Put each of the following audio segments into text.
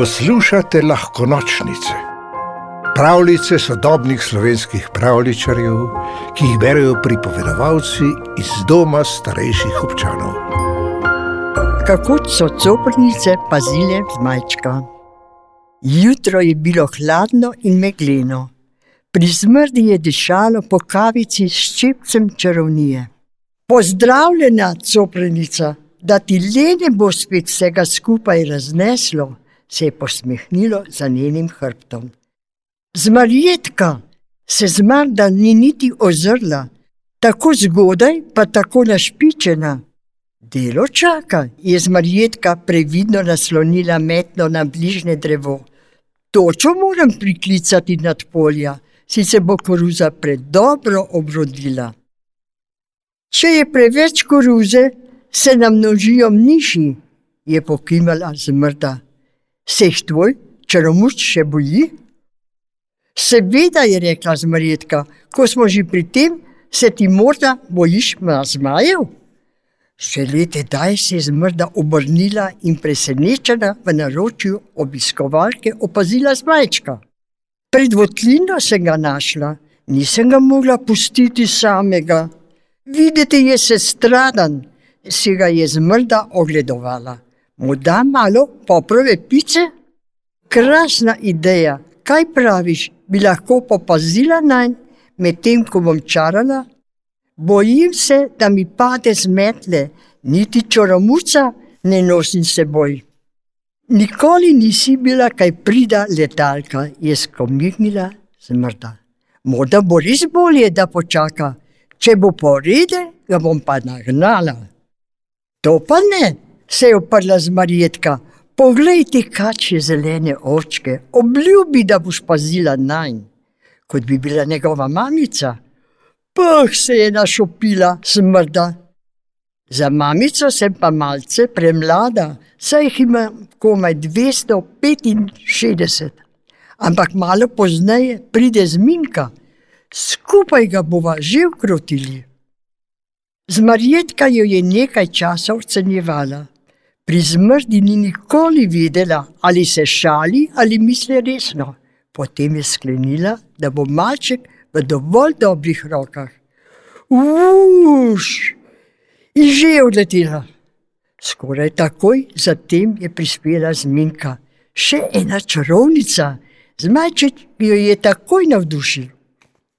Poslušate lahko nočnice, pravljice sodobnih slovenskih pravličarjev, ki jih berijo pripovedovalci iz doma starejših občanov. Kako so coprnice pazile zmajčka? Jutro je bilo hladno in megleno, pri smrdi je dišalo po kavici s čepcem čarovnije. Pozdravljena, coprnica, da ti le ne bo spet vsega skupaj razneslo, se je posmehnilo za njenim hrbtom. Zmarjetka se zmarda ni niti ozrla, tako zgodaj, pa tako našpičena. Delo čaka, je zmarjetka previdno naslonila metno na bližnje drevo. Točo moram priklicati nad polja, si se bo koruza predobro obrodila. Če je preveč koruze, se nam množijo mniši, je pokimala zmrda. Se jih tvoj čaromuč še boji? Seveda je rekla zmrjetka, ko smo že pri tem, se ti morda bojiš zmajev? Šele tedaj se je zmrda obrnila in presenečena v naročju obiskovalke opazila zmajčka. Pred votlino sem ga našla, nisem ga mogla pustiti samega. Videti je se stradan, si ga je zmrda ogledovala. Mu da malo poprave pice? Krasna ideja, kaj praviš, bi lahko popazila na nj, medtem ko bom čarala? Bojim se, da mi pade z metle, niti čoromuca ne nosim seboj. Nikoli nisi bila kaj prida letalka, je skomignila zmrda. Morda bo res bolje, da počaka, če bo porede, ga bom pa nagnala. To pa ne, se je oprla z Marjetka. Poglej ti, kače zelene očke, obljubi, da boš pazila na nj, kot bi bila njegova mamica. Pah se je našopila, smrda. Za mamico sem pa malce premlada, saj jih imam komaj 265. Ampak malo pozneje pride zminka, skupaj ga bova že ukrotili. Zmarjetka jo je nekaj časa ocenjevala. Pri zmrdi ni nikoli vedela, ali se šali ali misli resno. Potem je sklenila, da bo malček v dovolj dobrih rokah. Uš! In že je odletela. Skoraj takoj zatem je prispela zminka. Še ena čarovnica, zmajček jo je takoj navdušil.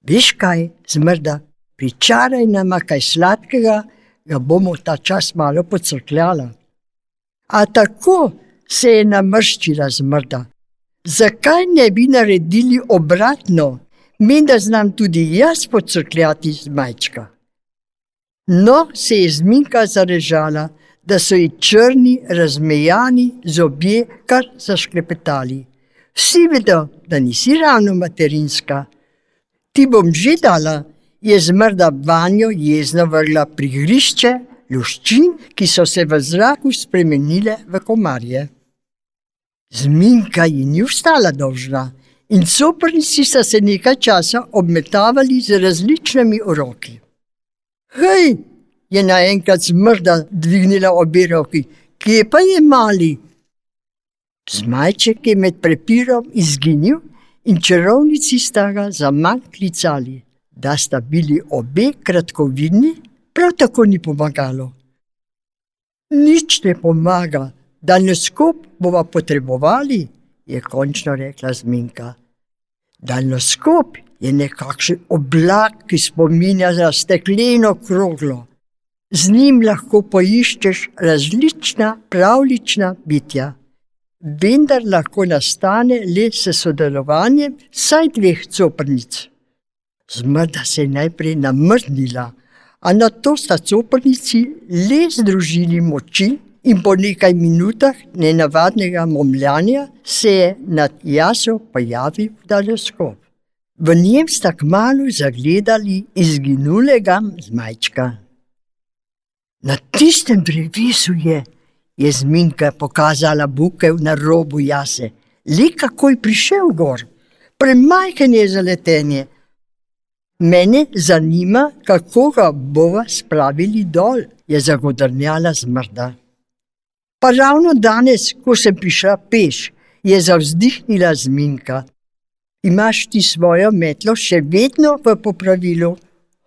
Veš kaj, zmrda, pričaraj nama kaj sladkega, ga bomo ta čas malo pocrkljala. A tako se je namrščila zmrda. Zakaj ne bi naredili obratno, mi da znam tudi jaz pocrkljati z majčka? No, se je zminka zarežala, da so ji črni, razmejani zobje kar zašklepetali. Vsi vedo, da nisi ravno materinska. Ti bom že dala, je zmrda vanjo jezno vrla prigrišče, luščin, ki so se v zraku spremenile v komarje. Zminka ji ni ostala dolžna in soprnici so se nekaj časa obmetavali z različnimi uroki. Hej, je naenkrat zmrda dvignila obe roki, kje pa je mali? Zmajček je med prepirom izginil in čarovnici sta ga za manj klicali da sta bili obe kratkovidni, prav tako ni pomagalo. Nič ne pomaga, da ne skup bomo potrebovali, je končno rekla Zminka. Daljnoskop je nekakšen oblak, ki spominja na stekleno kroglo. Z njim lahko poiščeš različna pravlična bitja. Vendar lahko nastane le s sodelovanjem vsaj dveh coprnic. Zmrda se je najprej namrznila, a na to sta coprnici le združili moči in po nekaj minutah nenavadnega momljanja se je nad jaso pojavil daljoskop. V njem sta kmalo zagledali izginulega zmajčka. Na tistem drevesu je, je zminka pokazala bukev na robu jase, le kako je prišel gor, premajhen je za letenje. Mene zanima, kako ga bomo spravili dol, je zagodrnjala zmrda. Pa ravno danes, ko sem prišla peš, je zavzdihnila zminka. Imaš ti svojo metlo še vedno v popravilu?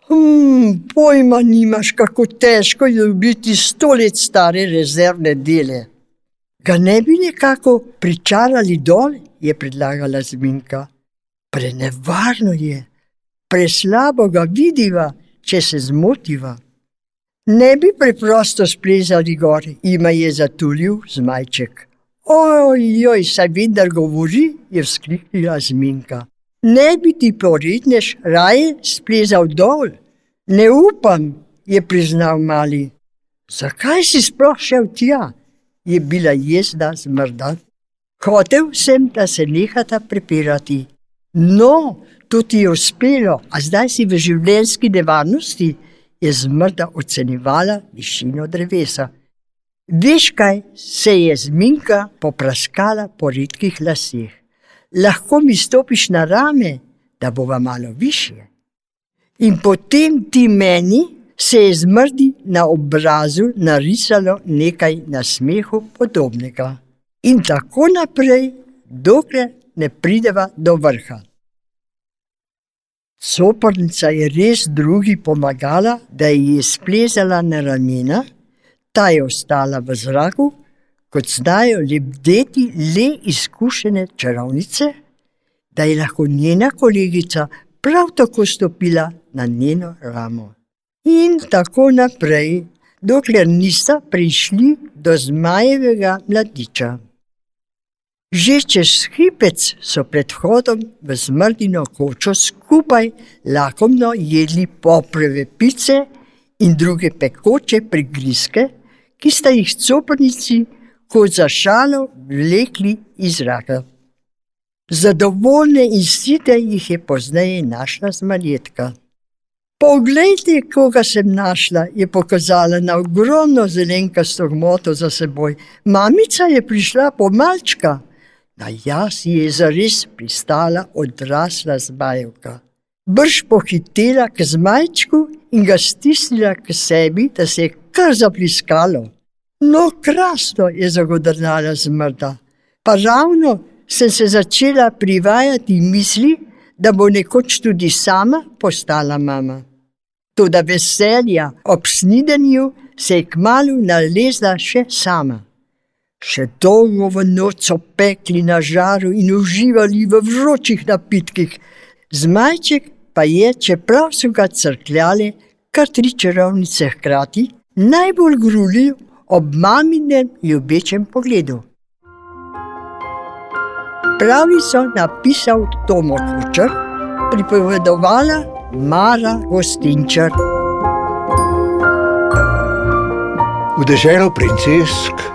Hm, pojma nimaš, kako težko je dobiti sto let stare rezervne dele. Ga ne bi nekako pričarali dol, je predlagala Zminka. Prenevarno je, preslabo ga vidiva, če se zmotiva. Ne bi preprosto splezali gor, ima je zatulil zmajček. Ojoj, saj vendar govori, je vzkliknila Zminka. Ne bi ti poredneš raje splezal dol. Ne upam, je priznal mali. Zakaj si sploh šel tja? Je bila jezda zmrda. Hotev sem, da se nehata prepirati. No, to ti je uspelo, a zdaj si v življenjski nevarnosti, je zmrda ocenjevala višino drevesa. Veš kaj, se je zminka popraskala po redkih laseh. Lahko mi stopiš na rame, da bova malo više. In potem ti meni se je zmrdi na obrazu narisalo nekaj na smehu podobnega. In tako naprej, dokler ne prideva do vrha. Sopornica je res drugi pomagala, da ji je splezala na ramena, ta je ostala v zraku, kot znajo lebdeti le izkušene čarovnice, da je lahko njena kolegica prav tako stopila na njeno ramo. In tako naprej, dokler nista prišli do zmajevega mladiča. Že čez hipec so pred vhodom v zmrdino kočo skupaj lakomno jedli popreve pice in druge pekoče prigrizke, ki sta jih coprnici kot za šalo vlekli iz zraka. Zadovoljne in site jih je pozneje našla zmaljetka. Poglejte, koga sem našla, je pokazala na ogromno zelenkasto gmoto za seboj. Mamica je prišla po malčka. Na jaz je zares pristala odrasla zmajevka. Brž pohitela k zmajčku in ga stisnila k sebi, da se je kar zapliskalo. No, krasno je zagodrnala zmrda. Pa ravno sem se začela privajati misli, da bo nekoč tudi sama postala mama. Toda veselja ob snidenju se je kmalo nalezla še sama. Še dolgo v noč so pekli na žaru in uživali v vročih napitkih, zmajček pa je, čeprav so ga crkljali, kar tri čarovnice hkrati, najbolj grulil ob maminem ljubečem pogledu. Pravi so napisal Tomo Kučer, pripovedovala Mara Gostinčar. V deželo princesk